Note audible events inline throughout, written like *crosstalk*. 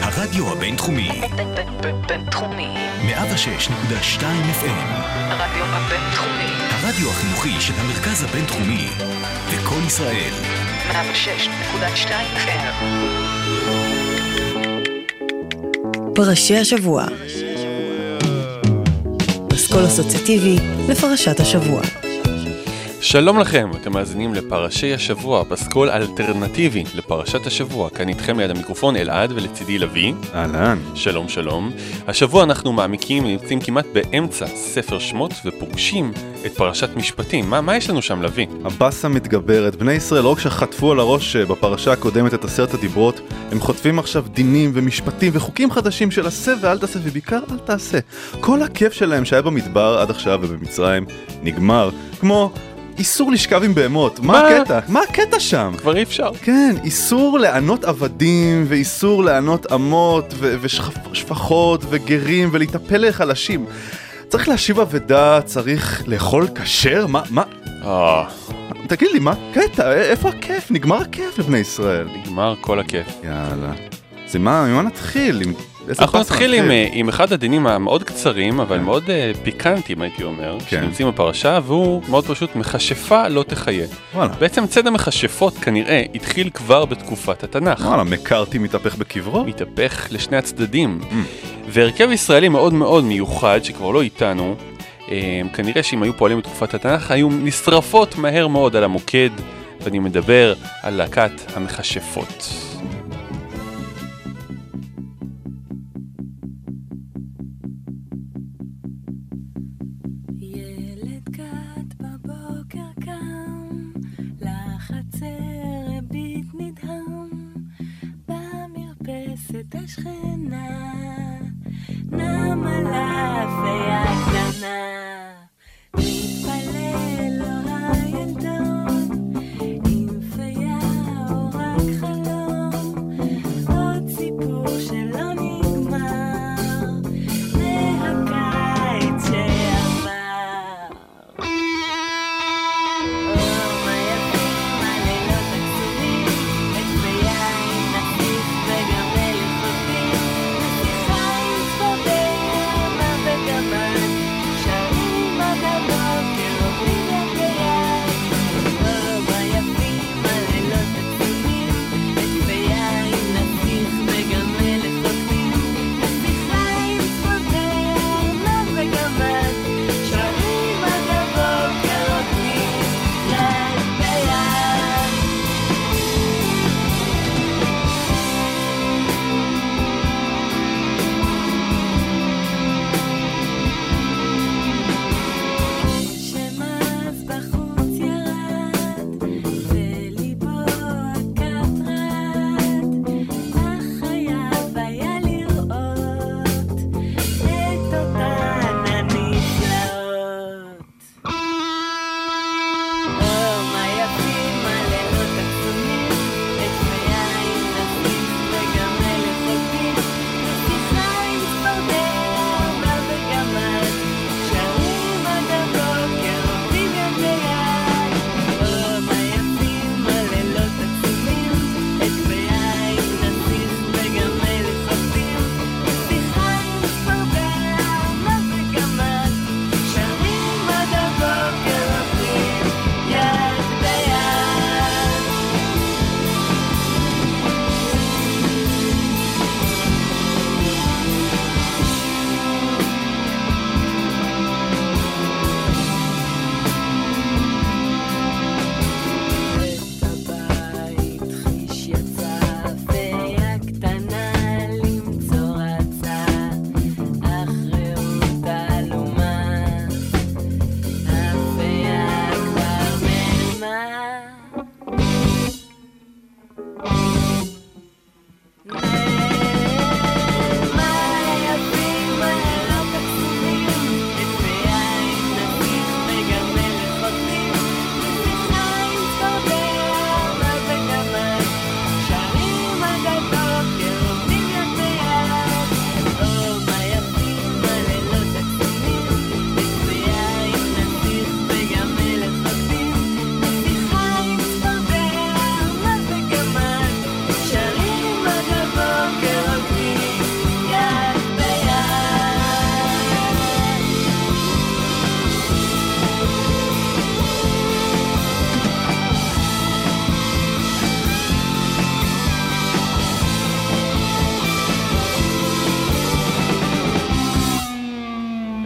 הרדיו הבינתחומי. בינתחומי. 106.2 FM. הרדיו הבינתחומי. הרדיו החינוכי של המרכז הבינתחומי. לקום ישראל. 106.2 FM. פרשי השבוע. פסקול אסוציאטיבי לפרשת השבוע. שלום לכם, אתם מאזינים לפרשי השבוע, פסקול אלטרנטיבי לפרשת השבוע. כאן איתכם ליד המיקרופון אלעד ולצידי לביא. אהלן. שלום שלום. השבוע אנחנו מעמיקים ונמצאים כמעט באמצע ספר שמות ופוגשים את פרשת משפטים. מה, מה יש לנו שם לביא? הבאסה מתגברת. בני ישראל לא רק שחטפו על הראש אה, בפרשה הקודמת את עשרת הדיברות, הם חוטפים עכשיו דינים ומשפטים וחוקים חדשים של עשה ואל תעשה ובעיקר אל תעשה. כל הכיף שלהם שהיה במדבר עד עכשיו ובמצרים נגמר. כמו איסור לשכב עם בהמות. מה? הקטע? מה הקטע שם? כבר אי אפשר. כן, איסור לענות עבדים, ואיסור לענות אמות, ושפחות, וגרים, ולהיטפל לחלשים. צריך להשיב אבדה, צריך לאכול כשר? מה, מה? אה, תגיד לי, מה הקטע? איפה הכיף? נגמר הכיף לבני ישראל. נגמר כל הכיף. יאללה. זה מה, ממה נתחיל? עם... אנחנו נתחיל עם, עם אחד הדינים המאוד קצרים, אבל כן. מאוד אה, פיקנטיים הייתי אומר, כן. שנמצאים בפרשה, והוא מאוד פשוט, מכשפה לא תחיה. וואלה. בעצם ציד המכשפות כנראה התחיל כבר בתקופת התנ"ך. וואלה, מקארתי מתהפך בקברו? מתהפך לשני הצדדים. Mm. והרכב ישראלי מאוד מאוד מיוחד, שכבר לא איתנו, אה, כנראה שאם היו פועלים בתקופת התנ"ך, היו נשרפות מהר מאוד על המוקד, ואני מדבר על להקת המכשפות. serait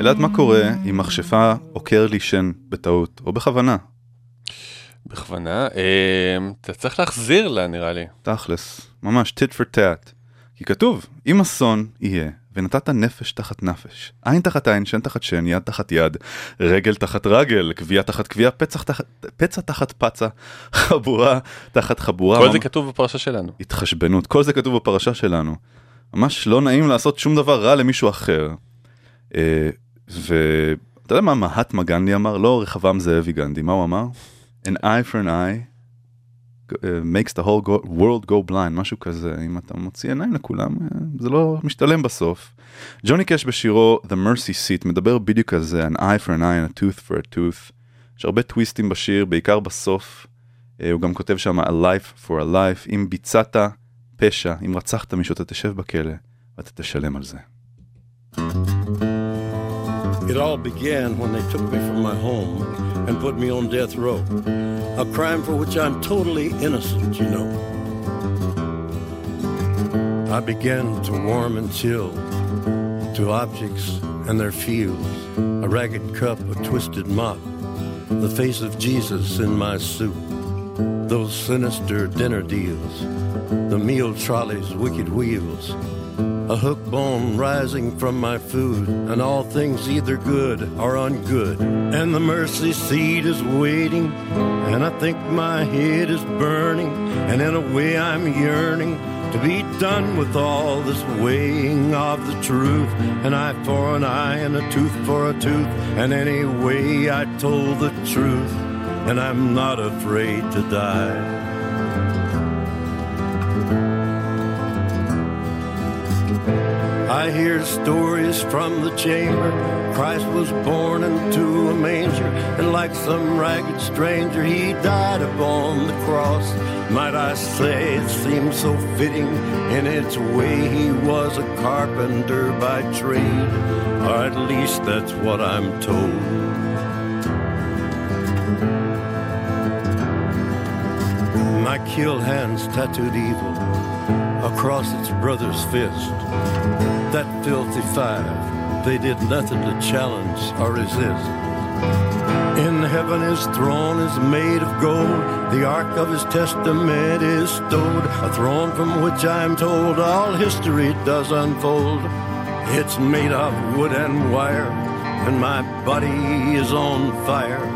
אלעד, מה קורה אם מכשפה עוקר לי שן בטעות, או בכוונה? בכוונה, אה, אתה צריך להחזיר לה נראה לי. תכלס, ממש tit for tat. כי כתוב, אם אסון יהיה, ונתת נפש תחת נפש, עין תחת עין, שן תחת שן, יד תחת יד, רגל תחת רגל, קביעה תחת קביעה, פצע תחת, פצע תחת פצע, חבורה תחת חבורה. כל זה כתוב בפרשה שלנו. התחשבנות, כל זה כתוב בפרשה שלנו. ממש לא נעים לעשות שום דבר רע למישהו אחר. ואתה יודע מה מהטמה גנדי אמר? לא רחבעם זאבי גנדי, מה הוא אמר? An eye for an eye uh, makes the whole go- world go blind, משהו כזה, אם אתה מוציא עיניים לכולם, אה, זה לא משתלם בסוף. ג'וני קאש בשירו The Mercy Seat מדבר בדיוק על זה, an eye for an eye and a tooth for a tooth. יש הרבה טוויסטים בשיר, בעיקר בסוף. אה, הוא גם כותב שם a life for a life, אם ביצעת פשע, אם רצחת מישהו אתה תשב בכלא ואתה תשלם על זה. It all began when they took me from my home and put me on death row. A crime for which I'm totally innocent, you know. I began to warm and chill to objects and their fields, a ragged cup, a twisted mop, the face of Jesus in my soup, those sinister dinner deals, the meal trolley's wicked wheels, a hook bone rising from my food, and all things either good or ungood. And the mercy seat is waiting, and I think my head is burning, and in a way I'm yearning to be done with all this weighing of the truth. An eye for an eye and a tooth for a tooth, and anyway I told the truth, and I'm not afraid to die. I hear stories from the chamber. Christ was born into a manger, and like some ragged stranger, he died upon the cross. Might I say it seems so fitting in its way he was a carpenter by trade, or at least that's what I'm told. My kill hands tattooed evil across its brother's fist. That filthy five, they did nothing to challenge or resist. In heaven his throne is made of gold, the ark of his testament is stowed, a throne from which I am told all history does unfold. It's made of wood and wire, and my body is on fire.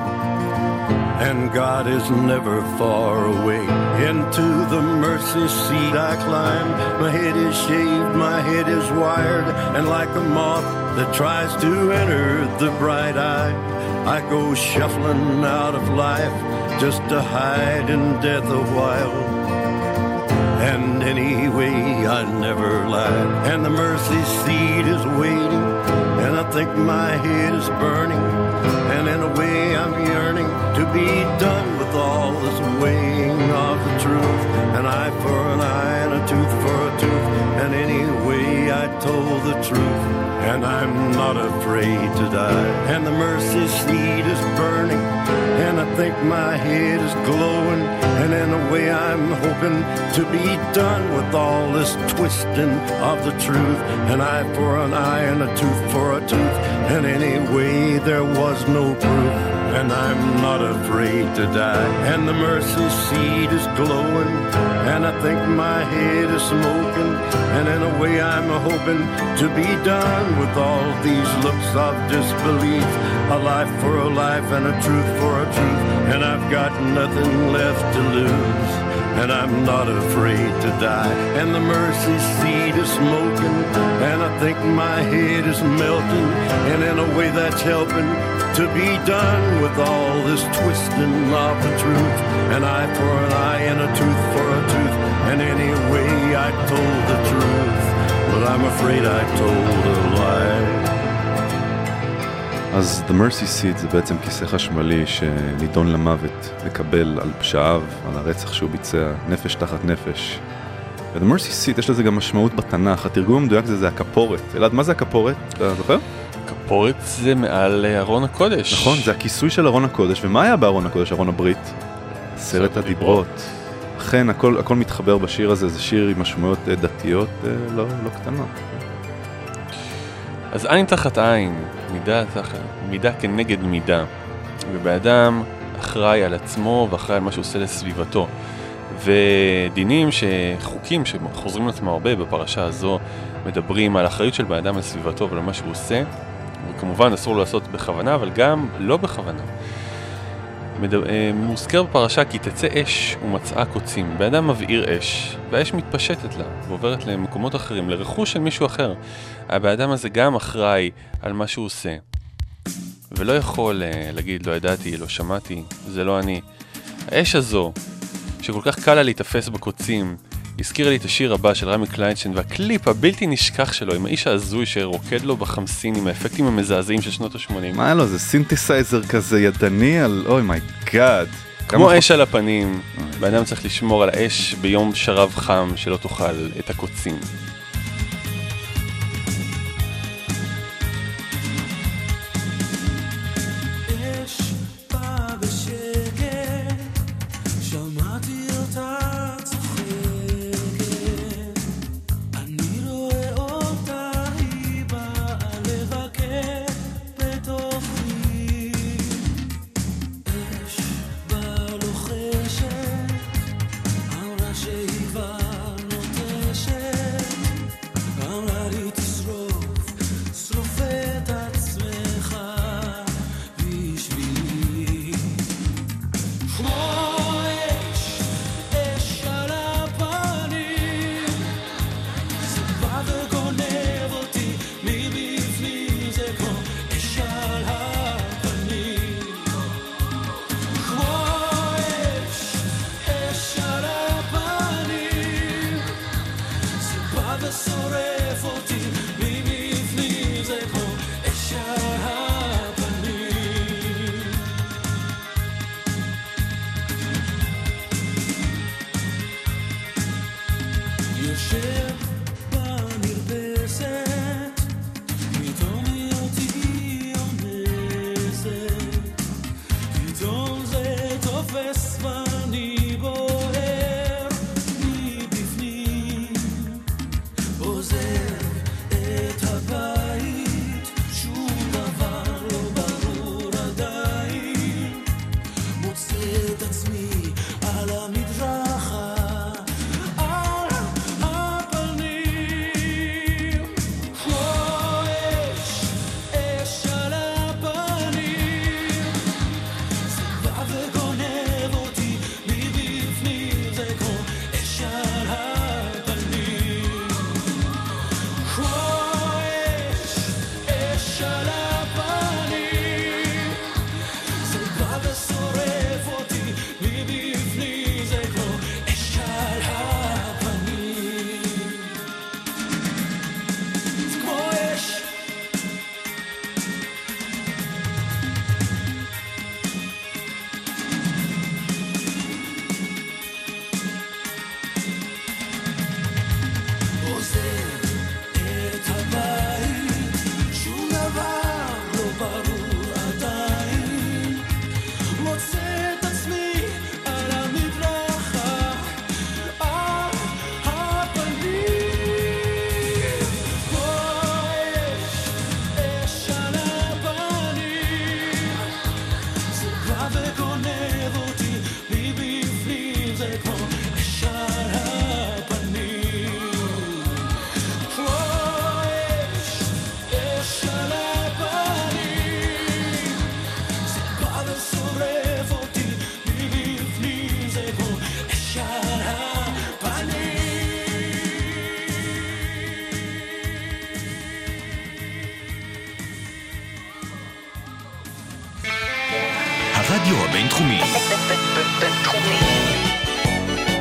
And God is never far away. Into the mercy seat I climb. My head is shaved, my head is wired, and like a moth that tries to enter the bright eye, I go shuffling out of life just to hide in death a while. And anyway, I never lied. And the mercy seat is waiting, and I think my head is burning. And in a way, I'm yearning be done with all this weighing of the truth. An eye for an eye and a tooth for a tooth. And anyway, I told the truth. And I'm not afraid to die. And the mercy seat is burning. And I think my head is glowing. And in a way, I'm hoping to be done with all this twisting of the truth. An eye for an eye and a tooth for a tooth. And anyway, there was no proof. And I'm not afraid to die. And the mercy seat is glowing. And I think my head is smoking. And in a way, I'm hoping to be done with all these looks of disbelief. A life for a life and a truth for a truth. And I've got nothing left to lose. And I'm not afraid to die. And the mercy seat is smoking. And I think my head is melting. And in a way, that's helping to be done with all this twisting of the truth. An eye for an eye and a tooth for a tooth. And anyway, I told the truth. But I'm afraid I told a lie. אז The Mercy Seat זה בעצם כיסא חשמלי שנידון למוות לקבל על פשעיו, על הרצח שהוא ביצע, נפש תחת נפש. ו-The Mercy Seat יש לזה גם משמעות בתנ"ך, התרגום המדויק זה זה הכפורת. אלעד, מה זה הכפורת? אתה זוכר? כפורת זה מעל אה, ארון הקודש. נכון, זה הכיסוי של ארון הקודש, ומה היה בארון הקודש, ארון הברית? עשרת הדיברות. אכן, הכל, הכל מתחבר בשיר הזה, זה שיר עם משמעויות אה, דתיות אה, לא, לא קטנות. אז עין תחת עין, מידה, תחת, מידה כנגד מידה. ובאדם אחראי על עצמו ואחראי על מה שהוא עושה לסביבתו. ודינים שחוקים שחוזרים לעצמם הרבה בפרשה הזו מדברים על האחריות של בן אדם על סביבתו ועל מה שהוא עושה וכמובן אסור לעשות בכוונה אבל גם לא בכוונה. אה, מוזכר בפרשה כי תצא אש ומצאה קוצים. בן אדם מבעיר אש והאש מתפשטת לה ועוברת למקומות אחרים, לרכוש של מישהו אחר. הבן אדם הזה גם אחראי על מה שהוא עושה ולא יכול אה, להגיד לא ידעתי, לא שמעתי, זה לא אני. האש הזו שכל כך קל לה להיתפס בקוצים. הזכירה לי את השיר הבא של רמי קליינשטיין והקליפ הבלתי נשכח שלו עם האיש ההזוי שרוקד לו בחמסין עם האפקטים המזעזעים של שנות ה-80. מה היה לו? זה סינתסייזר כזה ידני על אוי מי גאד. כמו אש על הפנים, בן אדם צריך לשמור על האש ביום שרב חם שלא תאכל את הקוצים.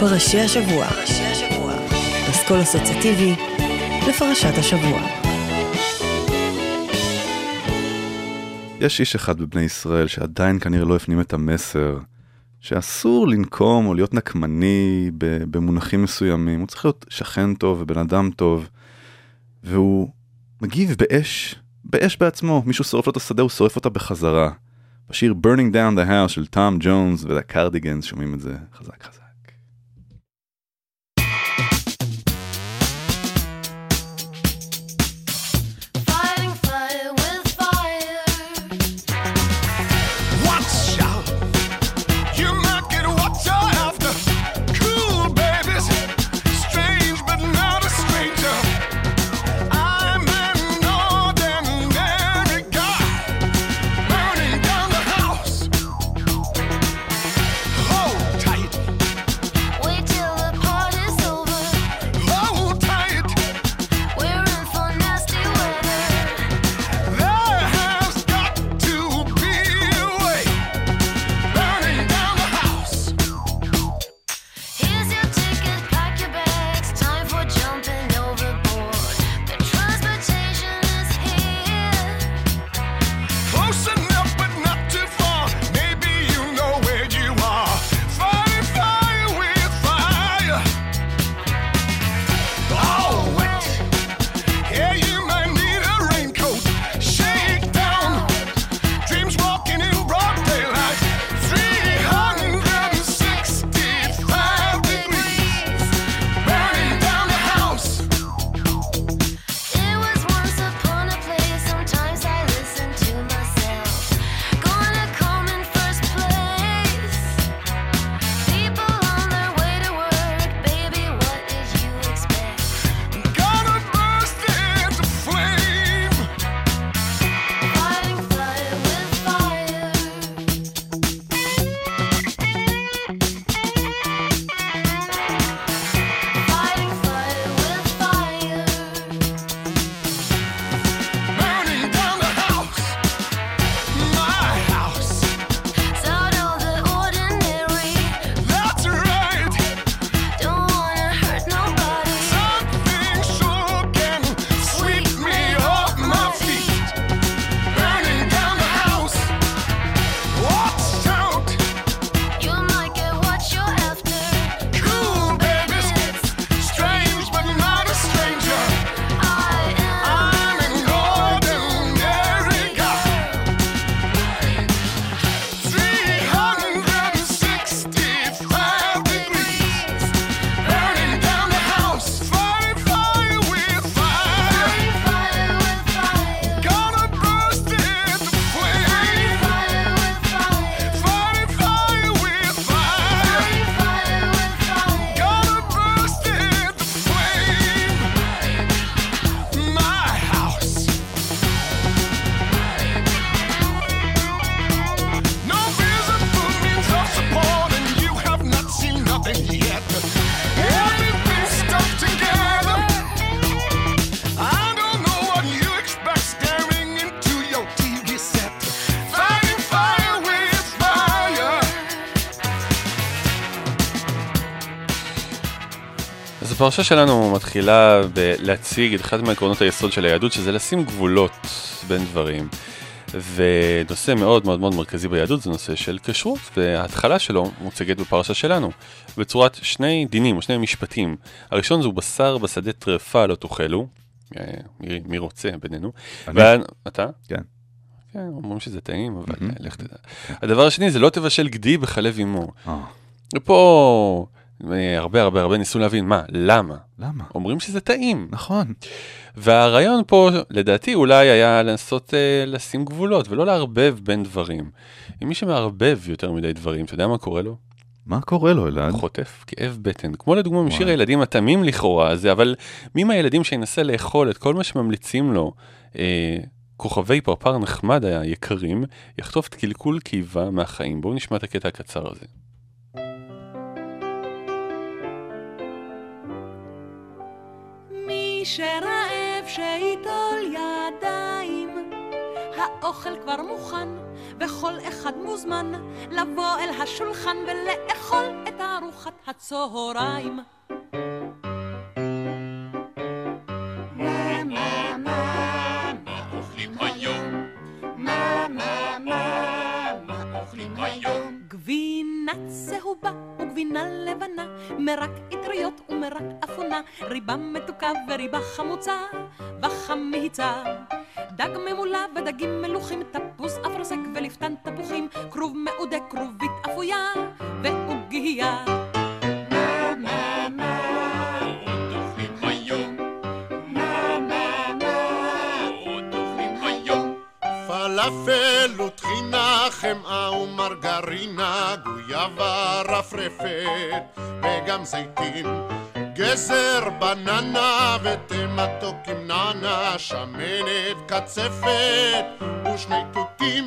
פרשי השבוע. אסכול אסוציאטיבי לפרשת השבוע. יש איש אחד בבני ישראל שעדיין כנראה לא הפנים את המסר שאסור לנקום או להיות נקמני במונחים מסוימים, הוא צריך להיות שכן טוב ובן אדם טוב, והוא מגיב באש, באש בעצמו, מישהו שורף לו את השדה, הוא שורף אותה בחזרה. בשיר Burning Down the House של טום ג'ונס והקרדיגנס שומעים את זה חזק חזק. הפרשה שלנו מתחילה בלהציג את אחד מעקרונות היסוד של היהדות, שזה לשים גבולות בין דברים. ונושא מאוד מאוד מאוד מרכזי ביהדות זה נושא של כשרות, וההתחלה שלו מוצגת בפרשה שלנו, בצורת שני דינים או שני משפטים. הראשון זהו בשר בשדה טרפה לא תאכלו, אה, מי, מי רוצה בינינו. אני. וה... אתה? כן. כן, אומרים שזה טעים, אבל מהמם. לך תדע. הדבר השני זה לא תבשל גדי בחלב אמו. אה, ופה הרבה הרבה הרבה ניסו להבין מה, למה? למה? אומרים שזה טעים. נכון. והרעיון פה, לדעתי, אולי היה לנסות אה, לשים גבולות ולא לערבב בין דברים. אם מי שמערבב יותר מדי דברים, אתה יודע מה קורה לו? מה קורה לו, אלעד? חוטף כאב בטן. כמו לדוגמה משיר. הילדים התמים לכאורה הזה, אבל מי מהילדים שינסה לאכול את כל מה שממליצים לו, אה, כוכבי פרפר נחמד היקרים, יחטוף את קלקול קיבה מהחיים. בואו נשמע את הקטע הקצר הזה. מי שרעב שייטול ידיים, האוכל כבר מוכן, וכל אחד מוזמן לבוא אל השולחן ולאכול את ארוחת הצהריים. גבינה צהובה וגבינה לבנה, מרק אטריות ומרק אפונה, ריבה מתוקה וריבה חמוצה וחמיצה. דג ממולא ודגים מלוכים, תפוס אפרסק ולפתן תפוחים, כרוב מעודה, כרובית אפויה ועוגיה. פלאפל וטחינה, חמאה ומרגרינה, גויאבה רפרפת וגם זיתים. גזר בננה וטמטוק עם נענה, שמנת קצפת ושני תותים.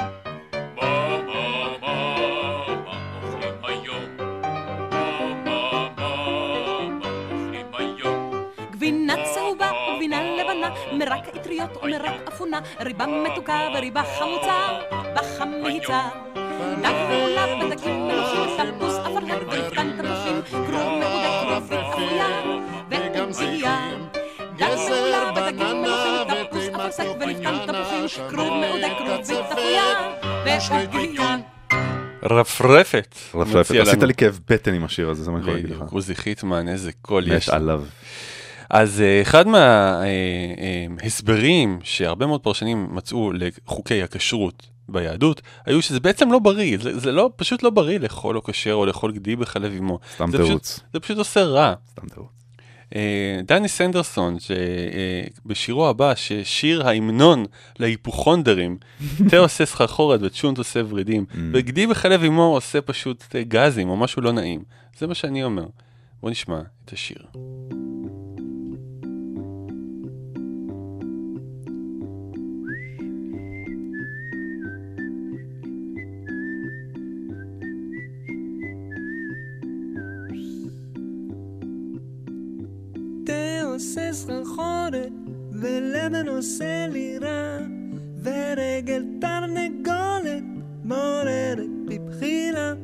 מרק אטריות ומרק אפונה, ריבה מתוקה וריבה חמוצה בחמיצה. דג מעולה ודגים מלוכים, תפוס אפרסק ולפתן תפוחים, כרוב מעודה, כרובית אפויה ועוגיה. דג מעולה ודגים מלוכים, תפוס אפרסק תפוחים, כרוב מעודה, כרובית אפויה. רפרפת. רפרפת, עשית. לי כאב בטן עם השיר הזה, זה מה אני יכול להגיד לך. עוזי חיטמן, איזה קול מת יש. לו. עליו. אז אה, אחד מההסברים שהרבה מאוד פרשנים מצאו לחוקי הכשרות ביהדות, היו שזה בעצם לא בריא, זה, זה לא, פשוט לא בריא לאכול או כשר או לאכול גדי בחלב אמו. סתם תירוץ. זה פשוט עושה רע. סתם תירוץ. אה, דני סנדרסון, שבשירו הבא, ששיר ההמנון להיפוכונדרים, *laughs* תה עושה סחרחורת וצ'ונט עושה ורידים, Mm. וגדי בחלב אמו עושה פשוט אה, גזים או משהו לא נעים. זה מה שאני אומר. בוא נשמע את השיר. עושה סחרחורת, ולבן עושה לי רע, ורגל תרנגולת מעוררת בי בחילה.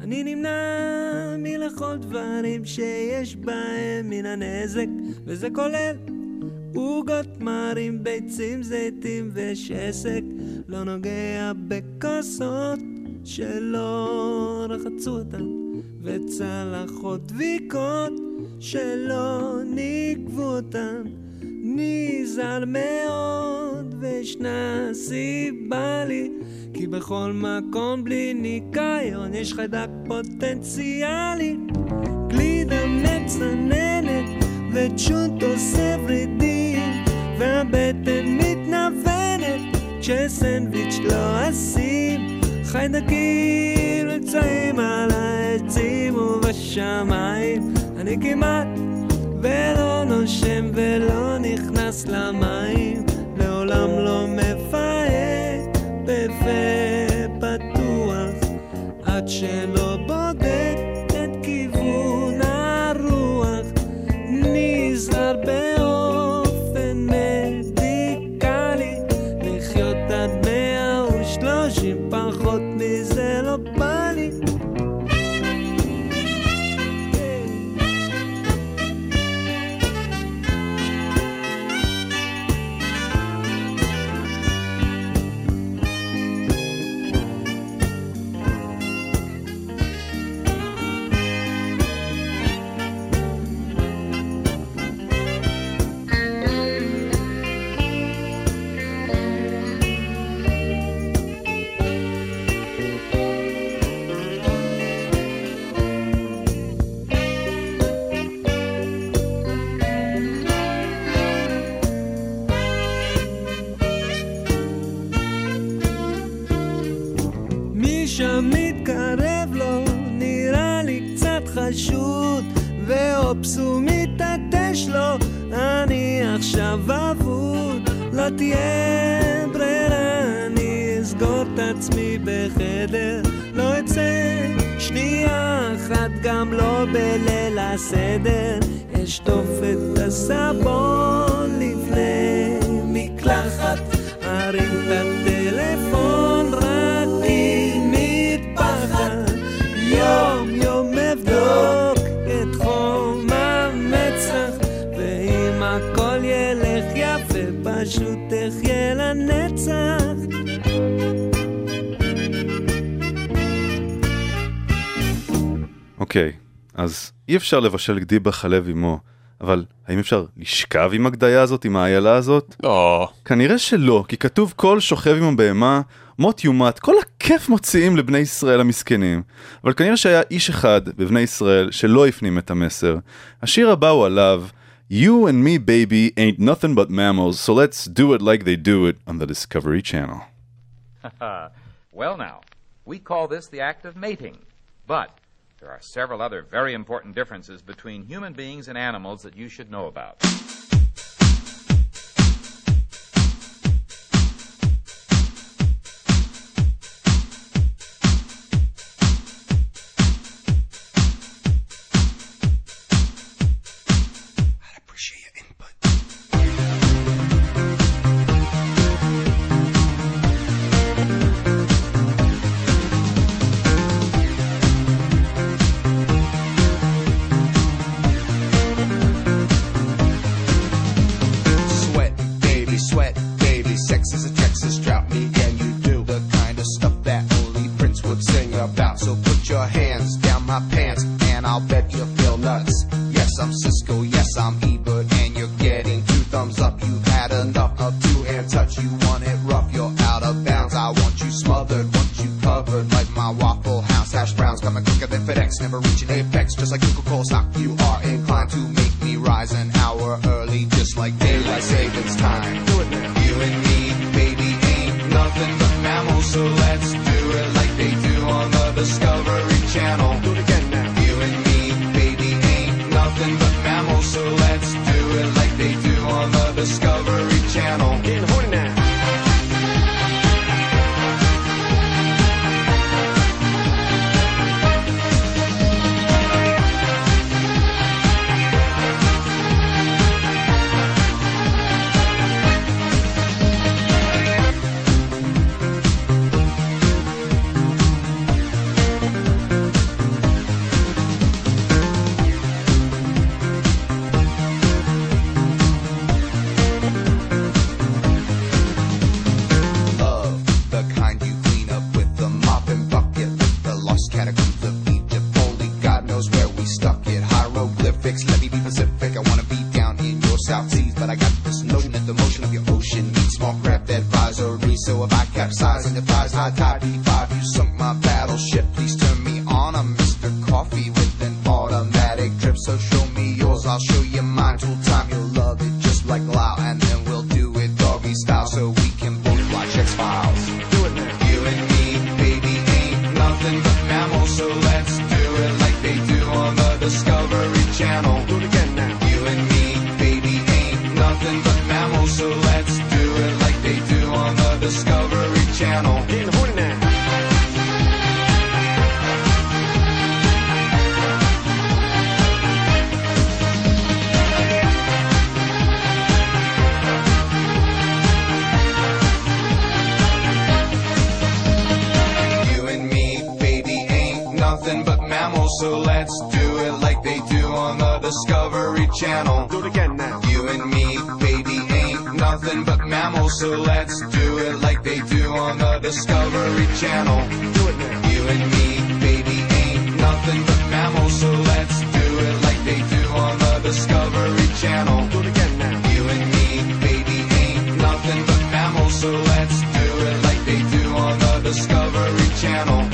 אני נמנע מלאכול דברים שיש בהם מן הנזק, וזה כולל עוגות מרים, ביצים, זיתים ושסק. לא נוגע בכוסות שלא רחצו אותן, וצלחות דביקות שלא נגבו אותן. נזהר מאוד, וישנה סיבה לי, כי בכל מקום בלי ניקיון יש חיידק פוטנציאלי. גלידה מצננת, וצ'וט עושה ורידים, והבטן מתנוונת, כשסנדוויץ' לא אשים. חיידקים נמצאים על העצים ובשמיים, כמעט ולא נושם ולא נכנס למים, לעולם לא מפהק בפה פתוח, עד שלא הסדר, אשטוף את הסבון לפני מקלחת, ארים את הטלפון עם מטפחת, יום יום אבדוק את חום המצח, ואם הכל ילך יפה פשוט אחיה לנצח. אוקיי, אז אי אפשר לבשל גדי בחלב עמו, אבל האם אפשר לשכב עם הגדיה הזאת, עם האיילה הזאת? לא. כנראה שלא, כי כתוב כל שוכב עם הבהמה, מות יומת, כל הכיף מוציאים לבני ישראל המסכנים. אבל כנראה שהיה איש אחד בבני ישראל שלא הפנים את המסר. השיר הבא הוא עליו, You and me baby ain't nothing but mammals, so let's do it like they do it on the Discovery Channel. *laughs* well, now, we call this the act of mating. But there are several other very important differences between human beings and animals that you should know about. Hour early, just like daylight savings time. Do it now. You and me, baby, ain't nothing but mammals, so let's do it like they do on the Discovery Channel. Do it again now. You and me, baby, ain't nothing but mammals, so let's do it like they do on the Discovery mammals, so let's do it like they do on the Discovery Channel. Do it again now. You and me, baby, ain't nothing but mammals, so let's do it like they do on the Discovery Channel. Do it now. You and me, baby, ain't nothing but mammals, so let's do it like they do on the Discovery Channel. Do it again now. You and me, baby, ain't nothing but mammals, so let's do it like they do on the Discovery Channel.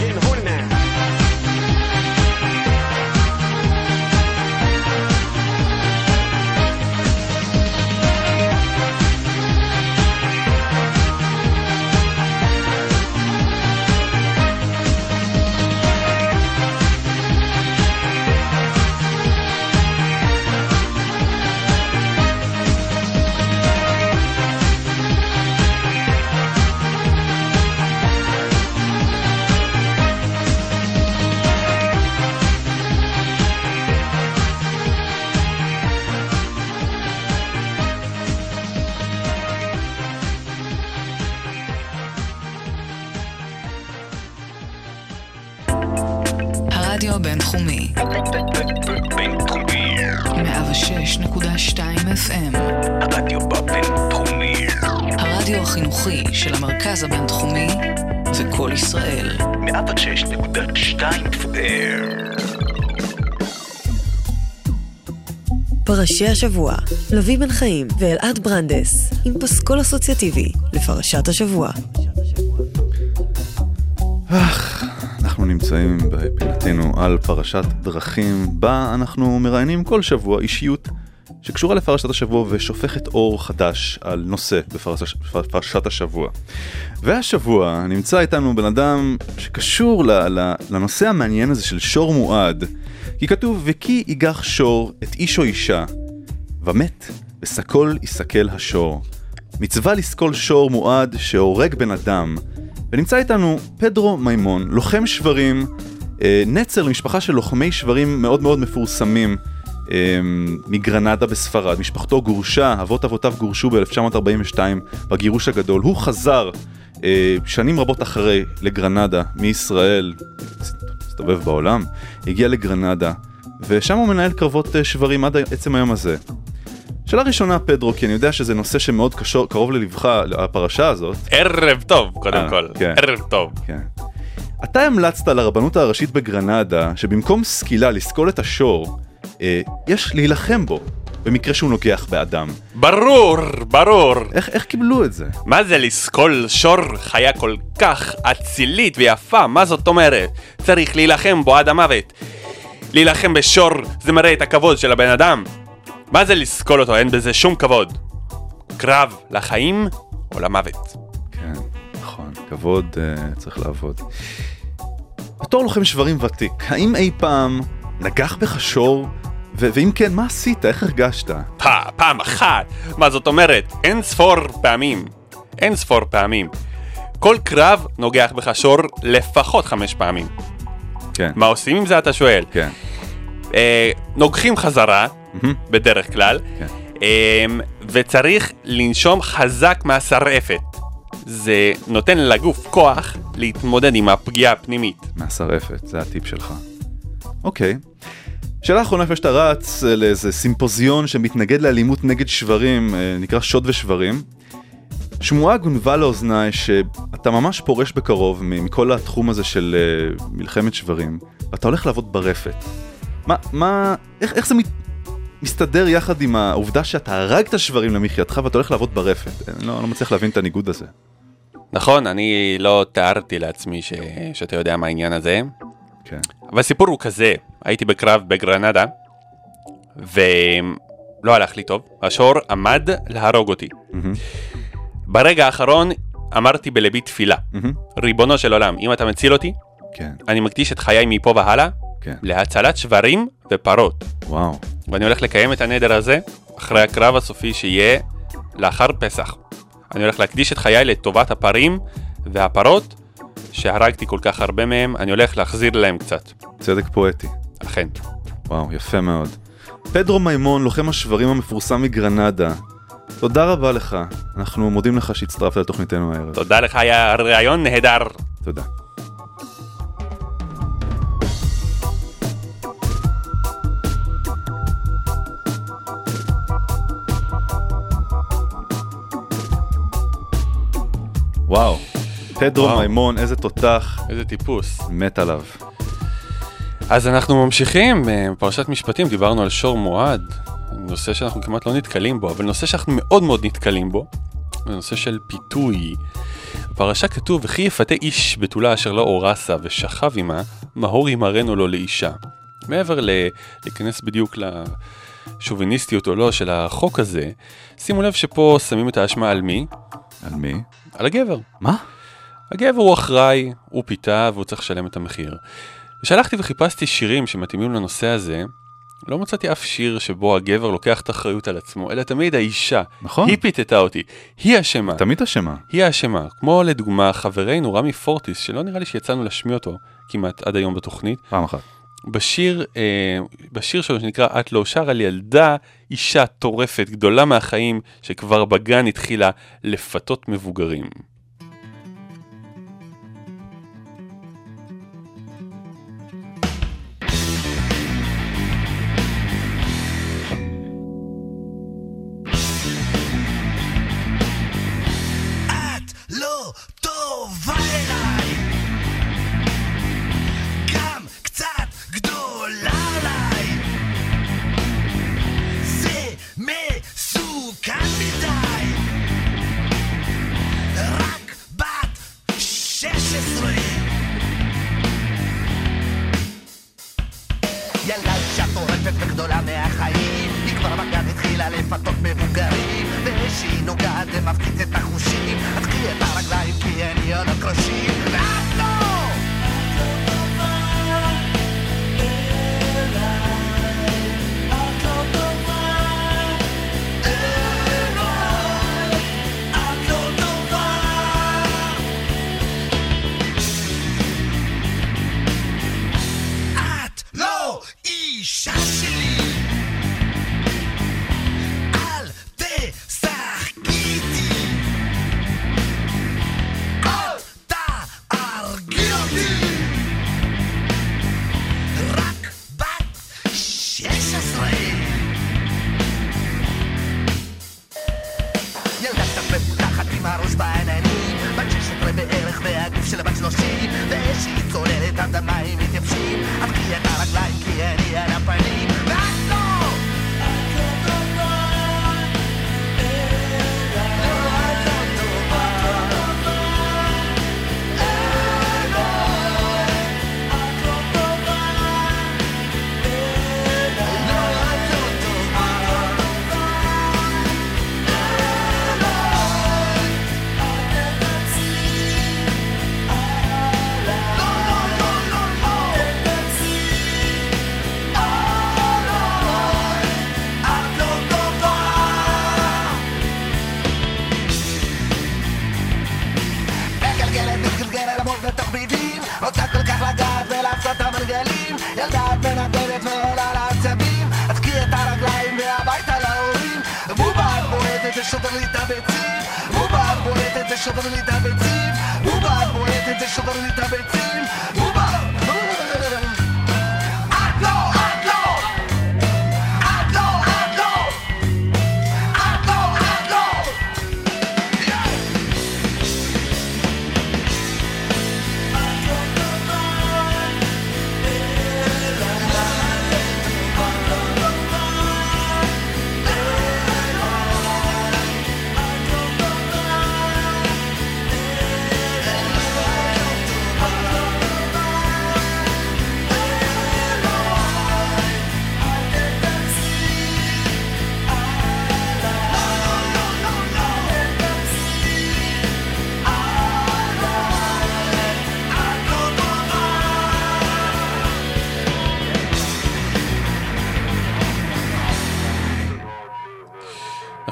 בינתחומי. 106.2 FM. הרדיו בבינתחומי. הרדיו החינוכי של המרכז הבינתחומי זה קול ישראל. 106.2 FM. פרשי השבוע, לוי בן חיים ואלעד ברנדס, עם פסקול אסוציאטיבי לפרשת השבוע. אך, אנחנו נמצאים בפינתנו על פרשת דרכים, בה אנחנו מראיינים כל שבוע אישיות שקשורה לפרשת השבוע ושופכת אור חדש על נושא בפרש, בפרשת השבוע. והשבוע נמצא איתנו בן אדם שקשור ל, ל, לנושא המעניין הזה של שור מועד, כי כתוב וכי ייגח שור את איש או אישה, ומת וסקול יסקל השור. מצווה לסקול שור מועד שהורג בן אדם. ונמצא איתנו פדרו מימון, לוחם שברים, אה, נצר למשפחה של לוחמי שברים מאוד מאוד מפורסמים אה, מגרנדה בספרד. משפחתו גורשה, אבות אבותיו גורשו ב-1942 בגירוש הגדול. הוא חזר אה, שנים רבות אחרי לגרנדה מישראל, הסתובב בעולם, הגיע לגרנדה, ושם הוא מנהל קרבות שברים עד עצם היום הזה. שאלה ראשונה, פדרו, כי אני יודע שזה נושא שמאוד קשור, קרוב ללבך, הפרשה הזאת. ערב טוב, קודם אה, כל. כן. ערב טוב. כן. אתה המלצת לרבנות הראשית בגרנדה, שבמקום סקילה לסקול את השור, אה, יש להילחם בו, במקרה שהוא נוגח באדם. ברור, ברור. איך, איך קיבלו את זה? מה זה לסקול שור חיה כל כך אצילית ויפה? מה זאת אומרת? צריך להילחם בו עד המוות. להילחם בשור זה מראה את הכבוד של הבן אדם. מה זה לסקול אותו? אין בזה שום כבוד. קרב לחיים או למוות. כן, נכון, כבוד uh, צריך לעבוד. בתור לוחם שברים ותיק, האם אי פעם נגח בך שור? ו- ואם כן, מה עשית? איך הרגשת? פ- פעם אחת. מה זאת אומרת? אין ספור פעמים. אין ספור פעמים. כל קרב נוגח בך שור לפחות חמש פעמים. כן. מה עושים עם זה אתה שואל? כן. אה, נוגחים חזרה, בדרך כלל, כן. אה, וצריך לנשום חזק מהשרעפת. זה נותן לגוף כוח להתמודד עם הפגיעה הפנימית. מהשרעפת, זה הטיפ שלך. אוקיי. שאלה אחרונה לפני שאתה רץ אה, לאיזה סימפוזיון שמתנגד לאלימות נגד שברים, אה, נקרא שוד ושברים. שמועה גונבה לאוזניי שאתה ממש פורש בקרוב מכל התחום הזה של אה, מלחמת שברים, ואתה הולך לעבוד ברפת. מה, מה, איך, איך זה מת, מסתדר יחד עם העובדה שאתה הרגת שברים למחייתך ואתה הולך לעבוד ברפת? אני לא, לא מצליח להבין את הניגוד הזה. נכון, אני לא תיארתי לעצמי ש... שאתה יודע מה העניין הזה. כן. אבל הסיפור הוא כזה, הייתי בקרב בגרנדה, ולא הלך לי טוב, השור עמד להרוג אותי. ברגע האחרון אמרתי בלבי תפילה, ריבונו של עולם, אם אתה מציל אותי, כן. אני מקדיש את חיי מפה והלאה כן. להצלת שברים ופרות. וואו. ואני הולך לקיים את הנדר הזה אחרי הקרב הסופי שיהיה לאחר פסח. אני הולך להקדיש את חיי לטובת הפרים והפרות שהרגתי כל כך הרבה מהם, אני הולך להחזיר להם קצת. צדק פואטי. אכן. וואו, יפה מאוד. פדרו מימון, לוחם השברים המפורסם מגרנדה. תודה רבה לך. אנחנו מודים לך שהצטרפת לתוכניתנו הערב. תודה לך, היה רעיון נהדר. תודה. וואו, פדרו וואו. מימון, איזה תותח. איזה טיפוס. מת עליו. אז אנחנו ממשיכים אה, בפרשת משפטים, דיברנו על שור מועד, נושא שאנחנו כמעט לא נתקלים בו, אבל נושא שאנחנו מאוד מאוד נתקלים בו, זה נושא של פיתוי. בפרשה כתוב, וכי יפתה איש בתולה אשר לא אורסה ושכב עמה, מהור ימרנו לו לאישה. מעבר ל- להיכנס בדיוק לשוביניסטיות או לא של החוק הזה, שימו לב שפה שמים את האשמה על מי? על מי? על הגבר. מה? הגבר הוא אחראי, הוא פיתה והוא צריך לשלם את המחיר. כשהלכתי וחיפשתי שירים שמתאימים לנושא הזה, לא מצאתי אף שיר שבו הגבר לוקח את האחריות על עצמו, אלא תמיד האישה. נכון. היא פיתתה אותי, היא אשמה. תמיד אשמה. היא האשמה. כמו לדוגמה חברנו רמי פורטיס, שלא נראה לי שיצאנו להשמיע אותו כמעט עד היום בתוכנית. פעם אחת. בשיר, אה, בשיר שלו שנקרא את לא שר על ילדה, אישה טורפת, גדולה מהחיים, שכבר בגן התחילה לפתות מבוגרים.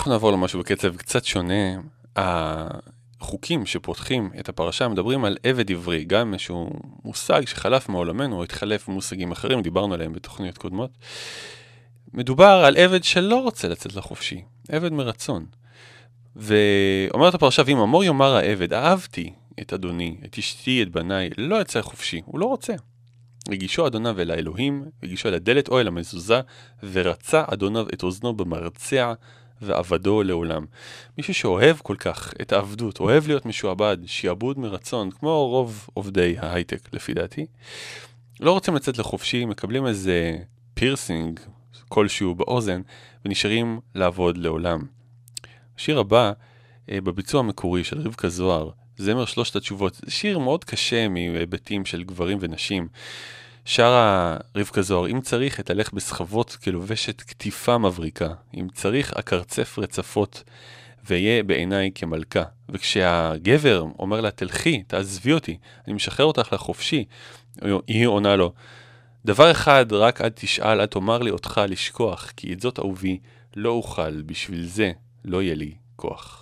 אנחנו נעבור למשהו בקצב קצת שונה. החוקים שפותחים את הפרשה מדברים על עבד עברי, גם איזשהו מושג שחלף מעולמנו, או התחלף במושגים אחרים, דיברנו עליהם בתוכניות קודמות. מדובר על עבד שלא רוצה לצאת לחופשי, עבד מרצון. ואומרת הפרשה, ואם אמור יאמר העבד, אהבתי את אדוני, את אשתי, את בניי, לא יצא חופשי, הוא לא רוצה. הגישו אדוניו אל האלוהים, הגישו אל הדלת או אל המזוזה, ורצע אדוניו את אוזנו במרצע ועבדו לעולם. מישהו שאוהב כל כך את העבדות, אוהב להיות משועבד, שיעבוד מרצון, כמו רוב עובדי ההייטק לפי דעתי, לא רוצים לצאת לחופשי, מקבלים איזה פירסינג כלשהו באוזן, ונשארים לעבוד לעולם. השיר הבא, אה, בביצוע המקורי של רבקה זוהר, זמר שלושת התשובות, שיר מאוד קשה מהיבטים של גברים ונשים. שרה רבקה זוהר, אם צריך אתהלך בסחבות כלובשת כתיפה מבריקה, אם צריך אקרצף רצפות, ואהיה בעיניי כמלכה. וכשהגבר אומר לה, תלכי, תעזבי אותי, אני משחרר אותך לחופשי, היא עונה לו, דבר אחד רק עד תשאל, עד תאמר לי אותך לשכוח, כי את זאת אהובי לא אוכל, בשביל זה לא יהיה לי כוח.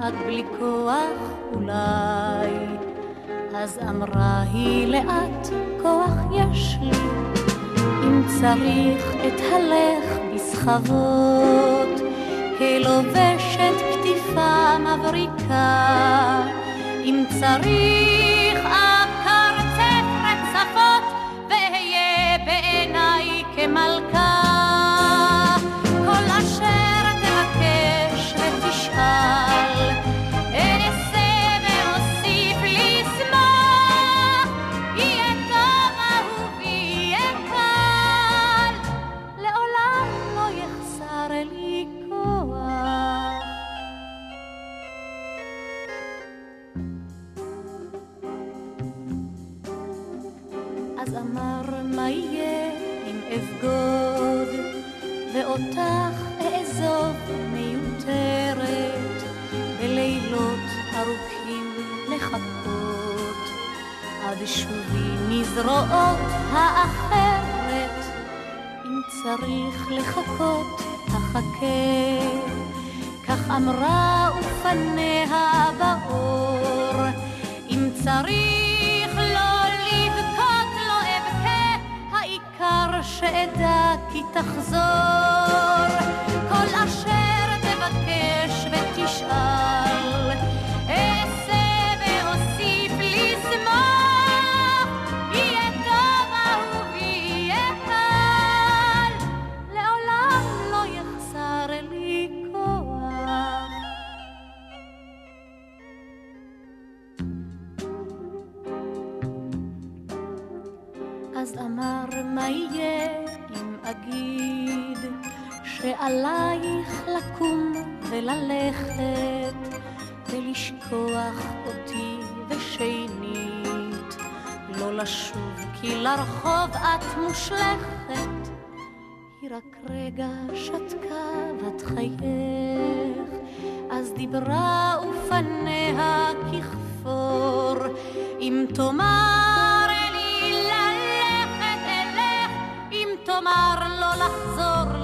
עד בלי כוח אולי. אז אמרה היא לאט, כוח יש לי, אם צריך אתהלך בסחבות, כלובשת כתיפה מבריקה, אם צריך שובי מזרועות האחרת, אם צריך לחכות, אחכה. כך אמרה ופניה באור, אם צריך לא לבכות לא אבכה, העיקר שאדע כי תחזור. שעלייך לקום וללכת ולשכוח אותי ושנית. לא לשוב כי לרחוב את מושלכת. היא רק רגע שתקה בת חייך. אז דיברה ופניה ככפור אם תאמר לי ללכת אלך אם תאמר לא לחזור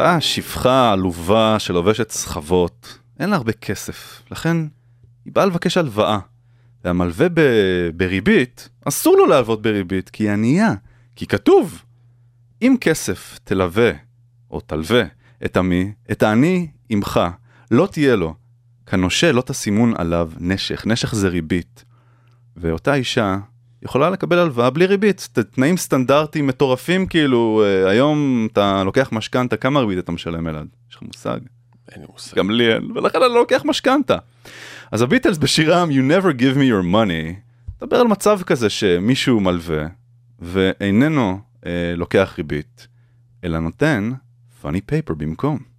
אותה שפחה עלובה שלובשת סחבות, אין לה הרבה כסף, לכן היא באה לבקש הלוואה. והמלווה ב- בריבית, אסור לו להלוות בריבית, כי היא ענייה. כי כתוב, אם כסף תלווה, או תלווה, את עמי, את העני עמך, לא תהיה לו. כנושה לא תשימון עליו נשך, נשך זה ריבית. ואותה אישה יכולה לקבל הלוואה בלי ריבית, תנאים סטנדרטיים מטורפים כאילו, אה, היום אתה לוקח משכנתה, כמה ריבית אתה משלם אלעד? יש לך מושג? אין לי מושג. גם לי אין, ולכן אני לא לוקח משכנתה. אז הביטלס בשירם You never give me your money, מדבר על מצב כזה שמישהו מלווה ואיננו אה, לוקח ריבית, אלא נותן funny paper במקום.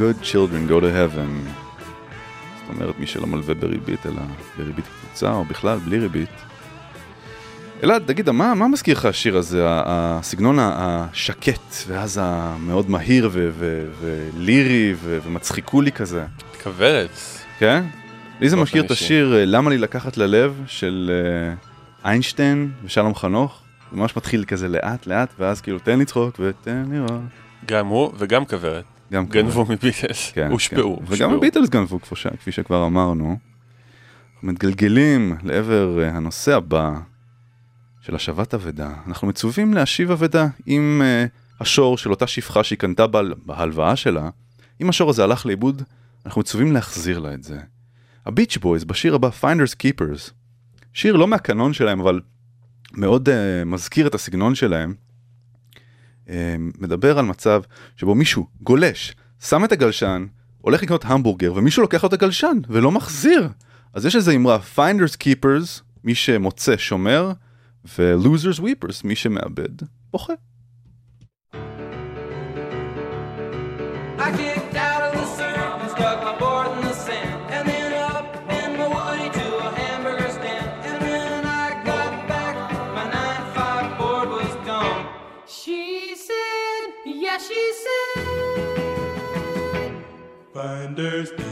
Good children go to heaven. זאת אומרת, מי שלא מלווה בריבית, אלא בריבית קבוצה, או בכלל בלי ריבית. אלעד, תגיד, מה, מה מזכיר לך השיר הזה, הסגנון השקט, ואז המאוד מהיר ולירי ומצחיקולי כזה? כוורת. כן? לי זה מזכיר את. השיר אה, "למה לי לקחת ללב" של אה, איינשטיין ושלום חנוך. זה ממש מתחיל כזה לאט לאט, ואז כאילו תן לצחוק ותן לראות. גם הוא וגם כוורת. גם גנבו כוורת. מביטלס. כן, הושפעו. כן. וגם הביטלס גנבו, כפי שכבר אמרנו. אנחנו מתגלגלים לעבר אה, הנושא הבא של השבת אבדה. אנחנו מצווים להשיב אבדה עם אה, השור של אותה שפחה שהיא קנתה בה בהלוואה שלה. אם השור הזה הלך לאיבוד, אנחנו מצווים להחזיר לה את זה. הביץ' בויז בשיר הבא, Finders Keepers, שיר לא מהקנון שלהם, אבל מאוד uh, מזכיר את הסגנון שלהם, uh, מדבר על מצב שבו מישהו גולש, שם את הגלשן, הולך לקנות המבורגר, ומישהו לוקח לו את הגלשן ולא מחזיר. אז יש איזו אמרה, Finders Keepers, מי שמוצא שומר, ו-Losers Weepers, מי שמאבד, בוכה. I kicked blinders.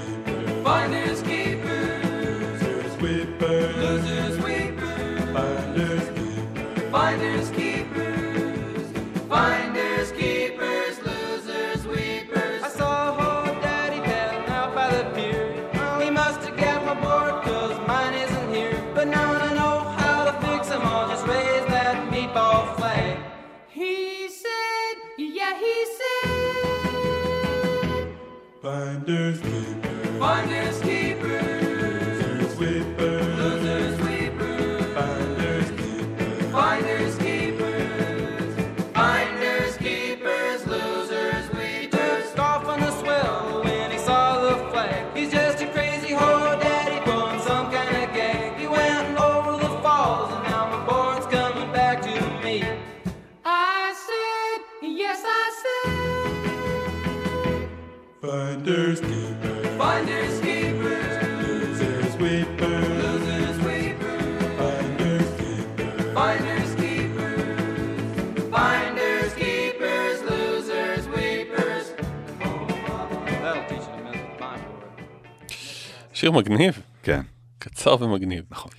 Thursday. שיר מגניב. כן. קצר ומגניב. נכון.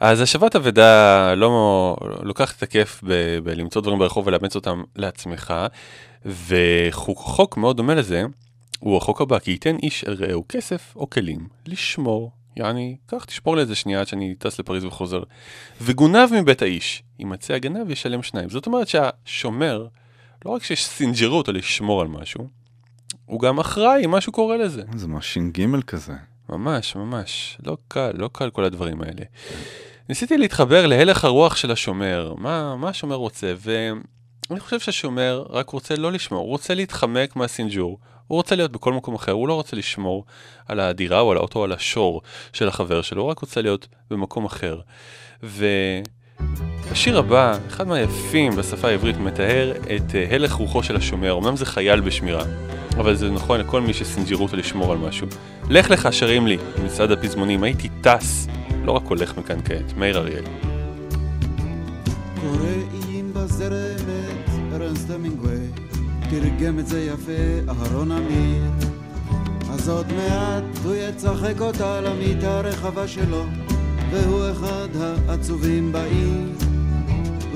אז השבת אבידה לא לוקחת את הכיף ב- בלמצוא דברים ברחוב ולאמץ אותם לעצמך, וחוק מאוד דומה לזה, הוא החוק הבא, כי ייתן איש אל רעהו כסף או כלים לשמור. יעני, קח תשמור לי איזה שנייה עד שאני טס לפריז וחוזר. וגונב מבית האיש, יימצא הגנב ישלם שניים. זאת אומרת שהשומר, לא רק שסינג'רו אותו לשמור על משהו, הוא גם אחראי, משהו קורה לזה. זה ממש ש"ג כזה. ממש, ממש. לא קל, לא קל כל הדברים האלה. ניסיתי להתחבר להלך הרוח של השומר, מה, מה השומר רוצה, ואני חושב שהשומר רק רוצה לא לשמור, הוא רוצה להתחמק מהסינג'ור, הוא רוצה להיות בכל מקום אחר, הוא לא רוצה לשמור על הדירה או על האוטו או על השור של החבר שלו, הוא רק רוצה להיות במקום אחר. והשיר הבא, אחד מהיפים בשפה העברית, מתאר את אה, הלך רוחו של השומר, אמנם זה חייל בשמירה, אבל זה נכון לכל מי שסינג'רו אותו לשמור על משהו. לך לך שרים לי, מצעד הפזמונים, הייתי טס, לא רק הולך מכאן כעת, מאיר אריאל. קוראים בזרמת ארנסט המינגווי, תרגם את זה יפה אהרון אמיר. אז עוד מעט הוא יצחק אותה למיטה הרחבה שלו, והוא אחד העצובים בעיר.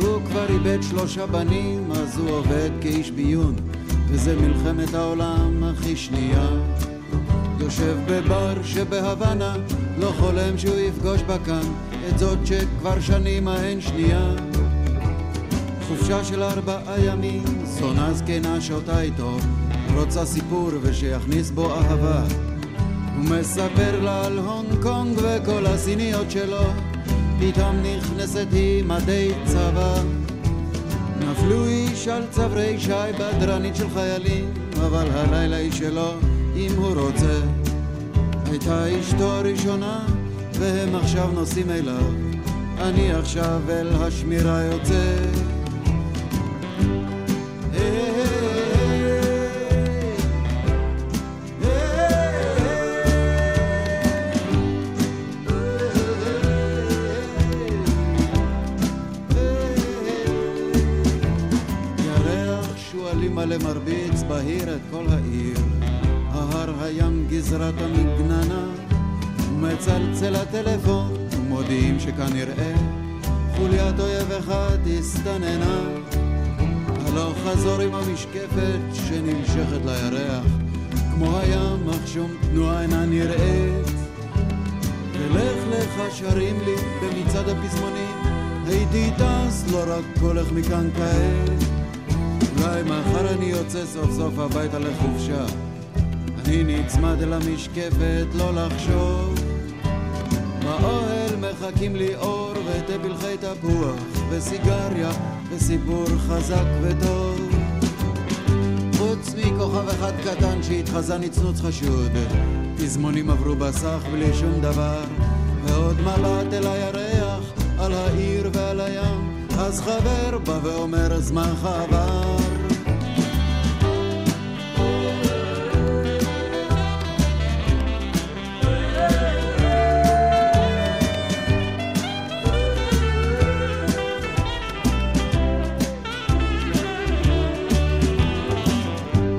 הוא כבר איבד שלושה בנים, אז הוא עובד כאיש ביון, וזה מלחמת העולם הכי שנייה. יושב בבר שבהוואנה, לא חולם שהוא יפגוש בה כאן, את זאת שכבר שנים ההן שנייה. חופשה של ארבעה ימים, זונה זקנה שותה איתו, רוצה סיפור ושיכניס בו אהבה. הוא מספר לה על הונג קונג וכל הסיניות שלו, פתאום נכנסת היא מדי צבא. נפלו איש על צברי שי בדרנית של חיילים, אבל הלילה היא שלו, אם הוא רוצה. הייתה אשתו הראשונה, והם עכשיו נוסעים אליו. אני עכשיו אל השמירה יוצא. כל העיר. ההר הים גזרת המגננה, מצלצל הטלפון, מודיעים שכנראה חוליית אויב אחד הסתננה. הלוך חזור עם המשקפת שנמשכת לירח, כמו הים, אך שום תנועה אינה נראית. ולך לך שרים לי במצעד הפזמונים, הייתי טס, לא רק הולך מכאן כעת. אולי מחר אני יוצא סוף סוף הביתה לחופשה. אני נצמד אל המשקפת, לא לחשוב. באוהל מחכים לי אור ותה פלחי תפוח, וסיגריה, וסיפור חזק וטוב. חוץ מכוכב אחד קטן שהתחזה נצנוץ חשוד, פזמונים עברו בסך בלי שום דבר, ועוד מבט אל הירח, על העיר ועל הים, אז חבר בא ואומר זמנך עבר.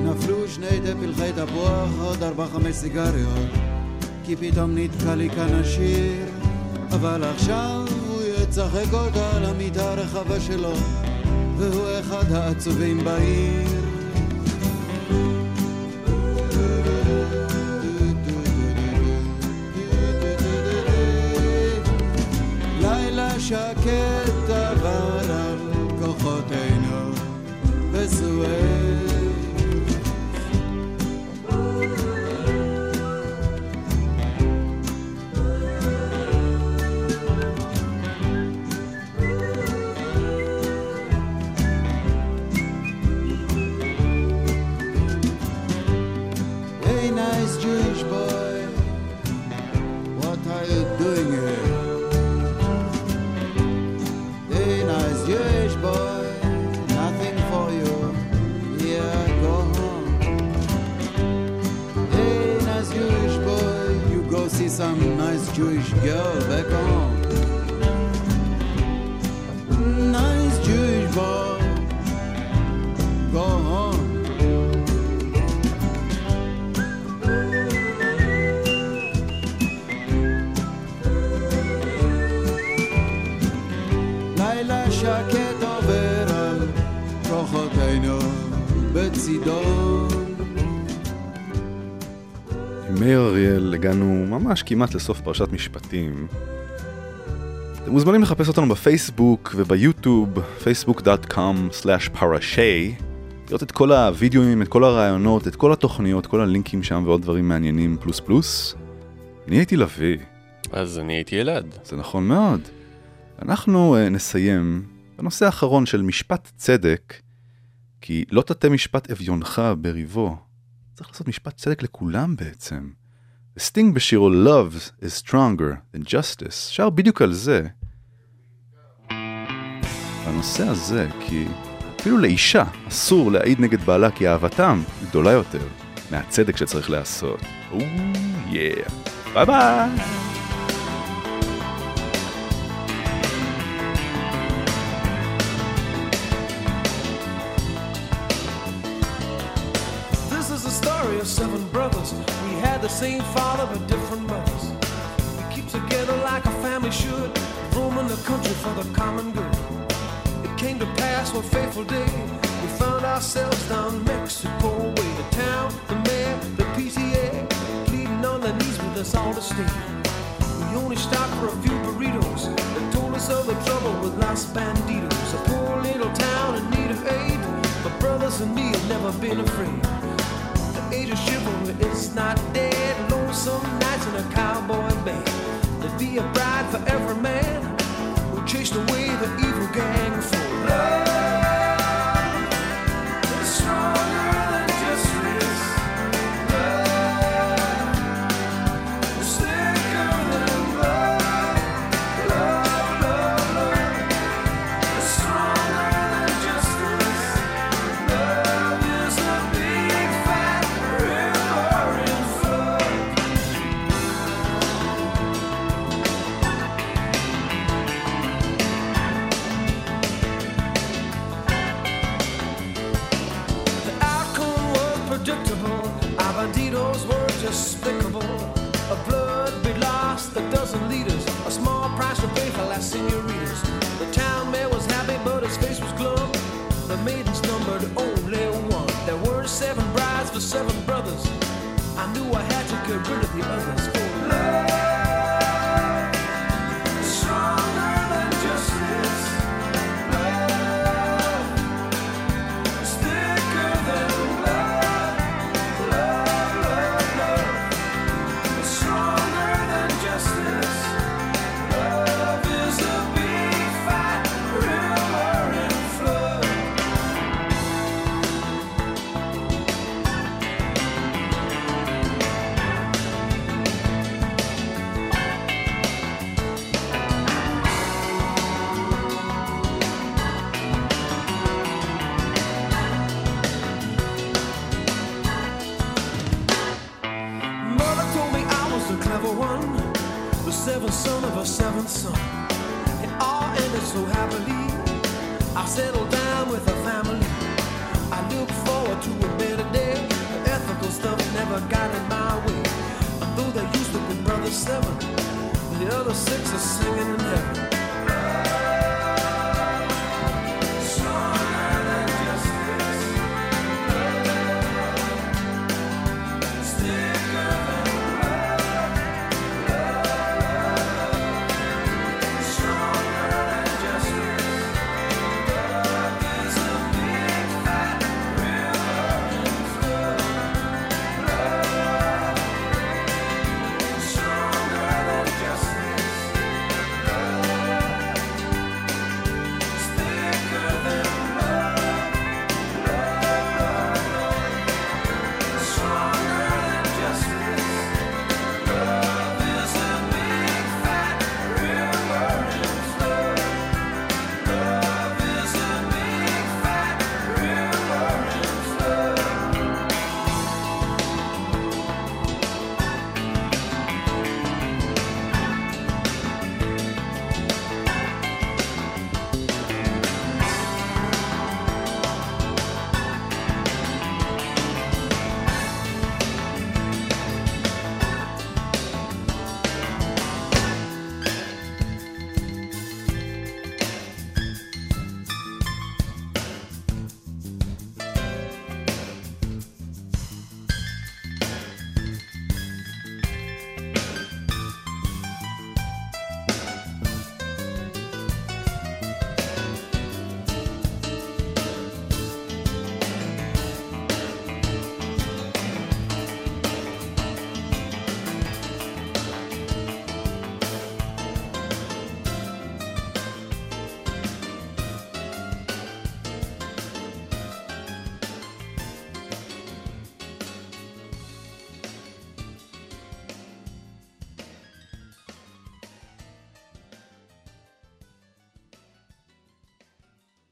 נפלו שני פלחי תפוח, עוד ארבע חמש סיגריות, כי פתאום נתקע לי כאן השיר, אבל עכשיו יצחק אותה על המיטה הרחבה שלו, והוא אחד העצובים בעיר. לילה שקט עבר על כוחותינו בסואל Jewish girl back home. Nice Jewish boy, go home. لیلا شکت آورم با خود עם מאיר אריאל הגענו ממש כמעט לסוף פרשת משפטים. אתם מוזמנים לחפש אותנו בפייסבוק וביוטיוב, facebook.com/parashay, לראות את כל הווידאוים, את כל הרעיונות, את כל התוכניות, כל הלינקים שם ועוד דברים מעניינים פלוס פלוס. אני הייתי לביא. אז אני הייתי אלעד. זה נכון מאוד. אנחנו uh, נסיים בנושא האחרון של משפט צדק, כי לא תטה משפט אביונך בריבו. צריך לעשות משפט צדק לכולם בעצם. סטינג בשירו Love is stronger than justice שר בדיוק על זה. הנושא הזה, כי אפילו לאישה אסור להעיד נגד בעלה כי אהבתם גדולה יותר מהצדק שצריך לעשות. או יא. ביי ביי. Seven brothers. We had the same father but different mothers. We keep together like a family should, roaming the country for the common good. It came to pass one fateful day. We found ourselves down Mexico way. The town, the mayor, the PTA, pleading on their knees with us all to stay. We only stopped for a few burritos. They told us of the trouble with Los Banditos. A poor little town in need of aid. But brothers and me have never been afraid. Is not dead. Lonesome nights in a cowboy band. There'd be a bride for every man who chased away the evil gang for love.